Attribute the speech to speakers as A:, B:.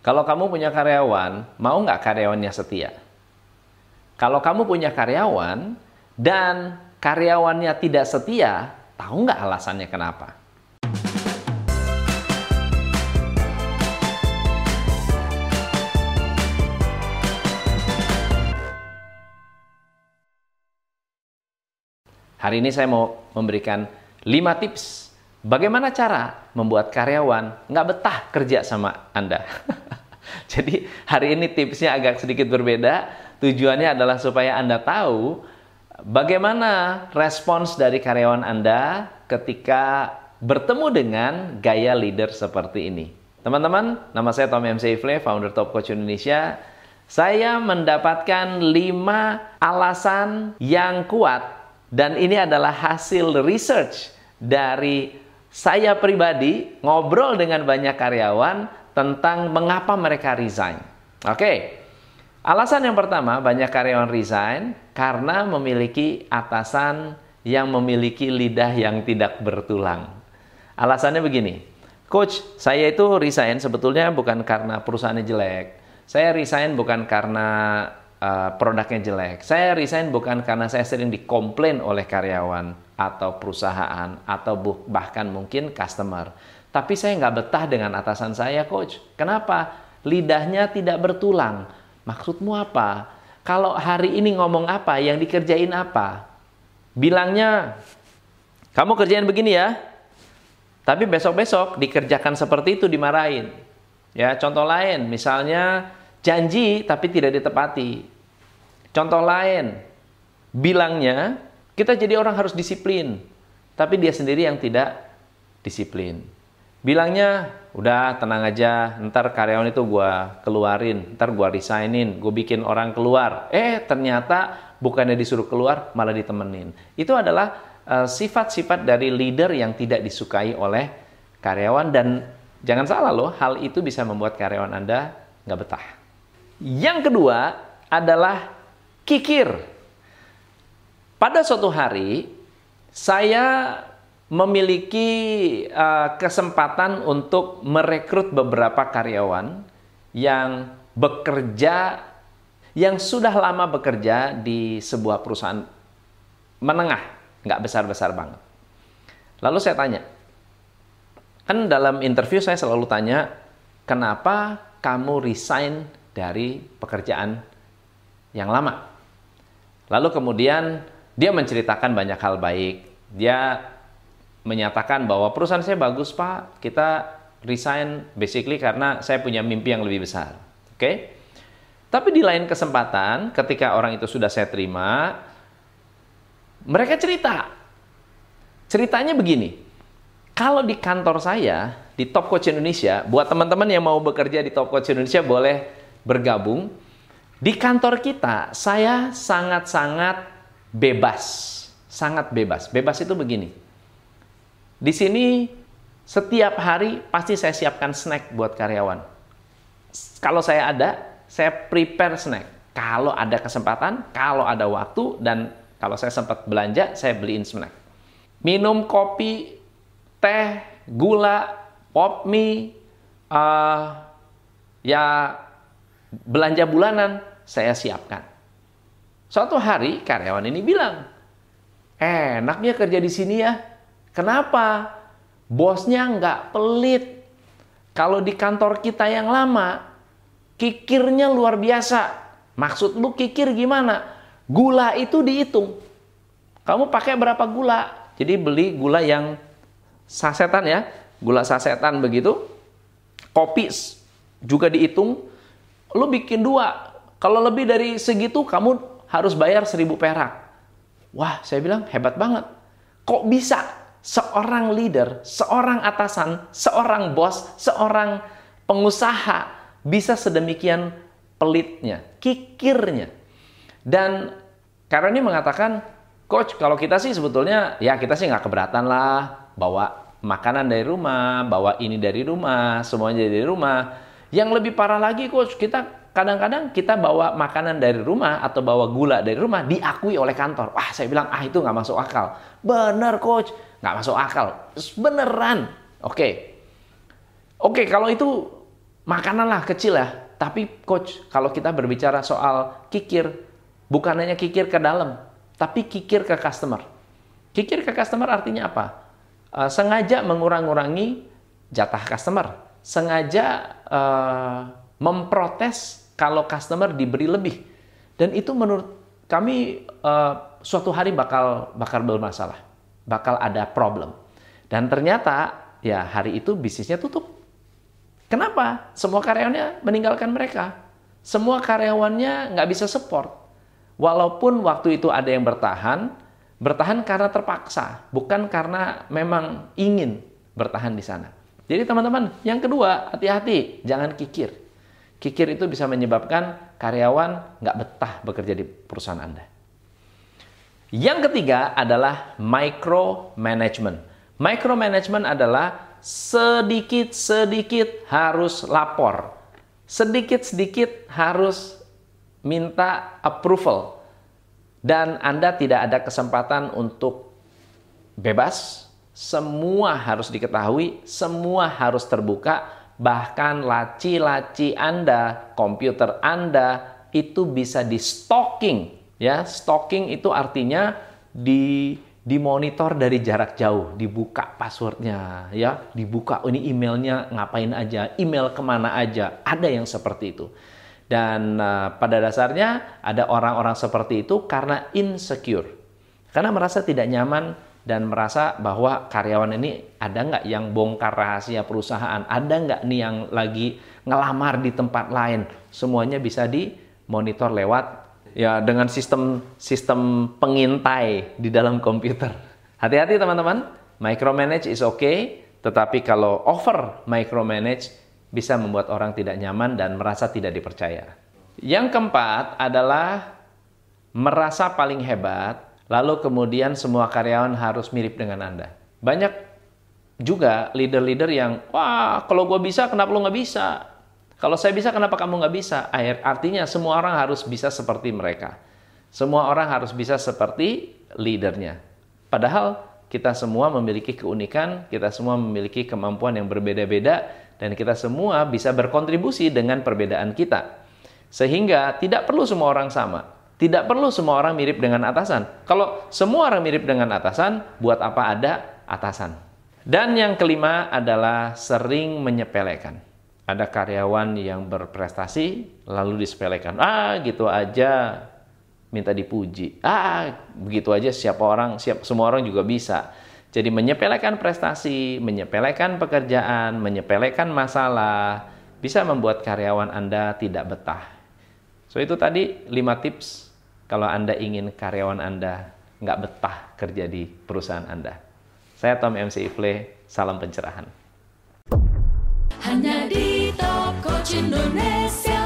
A: Kalau kamu punya karyawan, mau nggak karyawannya setia? Kalau kamu punya karyawan dan karyawannya tidak setia, tahu nggak alasannya kenapa? Hari ini saya mau memberikan 5 tips bagaimana cara membuat karyawan nggak betah kerja sama Anda. Jadi hari ini tipsnya agak sedikit berbeda. Tujuannya adalah supaya Anda tahu bagaimana respons dari karyawan Anda ketika bertemu dengan gaya leader seperti ini. Teman-teman, nama saya Tom MC Ifle, founder Top Coach Indonesia. Saya mendapatkan 5 alasan yang kuat dan ini adalah hasil research dari saya pribadi ngobrol dengan banyak karyawan tentang mengapa mereka resign. Oke. Alasan yang pertama, banyak karyawan resign karena memiliki atasan yang memiliki lidah yang tidak bertulang. Alasannya begini, Coach, saya itu resign sebetulnya bukan karena perusahaannya jelek. Saya resign bukan karena uh, produknya jelek. Saya resign bukan karena saya sering dikomplain oleh karyawan atau perusahaan atau bahkan mungkin customer. Tapi saya nggak betah dengan atasan saya, coach. Kenapa? Lidahnya tidak bertulang. Maksudmu apa? Kalau hari ini ngomong apa, yang dikerjain apa? Bilangnya, kamu kerjain begini ya. Tapi besok-besok dikerjakan seperti itu dimarahin. Ya, contoh lain, misalnya janji tapi tidak ditepati. Contoh lain, bilangnya kita jadi orang harus disiplin, tapi dia sendiri yang tidak disiplin. Bilangnya, udah tenang aja, ntar karyawan itu gue keluarin, ntar gue resignin, gue bikin orang keluar. Eh, ternyata bukannya disuruh keluar, malah ditemenin. Itu adalah eh, sifat-sifat uh, dari leader yang tidak disukai oleh karyawan dan jangan salah loh, hal itu bisa membuat karyawan Anda nggak betah. Yang kedua adalah kikir. Pada suatu hari, saya memiliki uh, kesempatan untuk merekrut beberapa karyawan yang bekerja, yang sudah lama bekerja di sebuah perusahaan menengah, nggak besar-besar banget. Lalu saya tanya, kan dalam interview saya selalu tanya, kenapa kamu resign dari pekerjaan yang lama? Lalu kemudian dia menceritakan banyak hal baik. Dia menyatakan bahwa perusahaan saya bagus pak, kita resign basically karena saya punya mimpi yang lebih besar. Oke? Okay? Tapi di lain kesempatan, ketika orang itu sudah saya terima, mereka cerita. Ceritanya begini, kalau di kantor saya, di Top Coach Indonesia, buat teman-teman yang mau bekerja di Top Coach Indonesia boleh bergabung. Di kantor kita, saya sangat-sangat bebas. Sangat bebas. Bebas itu begini. Di sini, setiap hari pasti saya siapkan snack buat karyawan. Kalau saya ada, saya prepare snack. Kalau ada kesempatan, kalau ada waktu, dan kalau saya sempat belanja, saya beliin snack. Minum kopi, teh, gula, pop mie, uh, ya belanja bulanan, saya siapkan. Suatu hari karyawan ini bilang, enaknya kerja di sini ya. Kenapa? Bosnya nggak pelit. Kalau di kantor kita yang lama, kikirnya luar biasa. Maksud lu kikir gimana? Gula itu dihitung. Kamu pakai berapa gula? Jadi beli gula yang sasetan ya, gula sasetan begitu. Kopi juga dihitung. Lu bikin dua, kalau lebih dari segitu kamu harus bayar seribu perak. Wah, saya bilang hebat banget. Kok bisa seorang leader, seorang atasan, seorang bos, seorang pengusaha bisa sedemikian pelitnya, kikirnya. Dan karena ini mengatakan, coach kalau kita sih sebetulnya ya kita sih nggak keberatan lah bawa makanan dari rumah, bawa ini dari rumah, semuanya dari rumah. Yang lebih parah lagi coach, kita kadang-kadang kita bawa makanan dari rumah atau bawa gula dari rumah diakui oleh kantor. Wah, saya bilang, ah itu nggak masuk akal. Bener, coach. Nggak masuk akal. Beneran. Oke. Oke, kalau itu Makananlah kecil ya. Tapi coach, kalau kita berbicara soal kikir, bukan hanya kikir ke dalam, tapi kikir ke customer. Kikir ke customer artinya apa? Uh, sengaja mengurang-urangi jatah customer. Sengaja uh, memprotes kalau customer diberi lebih. Dan itu menurut kami uh, suatu hari bakal bakal bermasalah. Bakal ada problem. Dan ternyata ya hari itu bisnisnya tutup Kenapa? Semua karyawannya meninggalkan mereka. Semua karyawannya nggak bisa support. Walaupun waktu itu ada yang bertahan, bertahan karena terpaksa, bukan karena memang ingin bertahan di sana. Jadi teman-teman, yang kedua, hati-hati, jangan kikir. Kikir itu bisa menyebabkan karyawan nggak betah bekerja di perusahaan Anda. Yang ketiga adalah micromanagement. Micromanagement adalah sedikit-sedikit harus lapor. Sedikit-sedikit harus minta approval. Dan Anda tidak ada kesempatan untuk bebas. Semua harus diketahui, semua harus terbuka. Bahkan laci-laci Anda, komputer Anda itu bisa di stalking. Ya, stalking itu artinya di dimonitor dari jarak jauh, dibuka passwordnya, ya, dibuka ini emailnya ngapain aja, email ke mana aja, ada yang seperti itu. Dan uh, pada dasarnya ada orang-orang seperti itu karena insecure, karena merasa tidak nyaman dan merasa bahwa karyawan ini ada nggak yang bongkar rahasia perusahaan, ada nggak nih yang lagi ngelamar di tempat lain, semuanya bisa dimonitor lewat ya dengan sistem sistem pengintai di dalam komputer. Hati-hati teman-teman, micromanage is okay, tetapi kalau over micromanage bisa membuat orang tidak nyaman dan merasa tidak dipercaya. Yang keempat adalah merasa paling hebat, lalu kemudian semua karyawan harus mirip dengan Anda. Banyak juga leader-leader yang, wah kalau gue bisa kenapa lo nggak bisa? Kalau saya bisa, kenapa kamu nggak bisa? Artinya semua orang harus bisa seperti mereka. Semua orang harus bisa seperti leadernya. Padahal kita semua memiliki keunikan, kita semua memiliki kemampuan yang berbeda-beda, dan kita semua bisa berkontribusi dengan perbedaan kita. Sehingga tidak perlu semua orang sama. Tidak perlu semua orang mirip dengan atasan. Kalau semua orang mirip dengan atasan, buat apa ada atasan? Dan yang kelima adalah sering menyepelekan ada karyawan yang berprestasi lalu disepelekan. Ah, gitu aja minta dipuji. Ah, begitu aja siapa orang, siap semua orang juga bisa. Jadi menyepelekan prestasi, menyepelekan pekerjaan, menyepelekan masalah bisa membuat karyawan Anda tidak betah. So itu tadi 5 tips kalau Anda ingin karyawan Anda nggak betah kerja di perusahaan Anda. Saya Tom MC Ifle, salam pencerahan. Hanya di Top Coach Indonesia.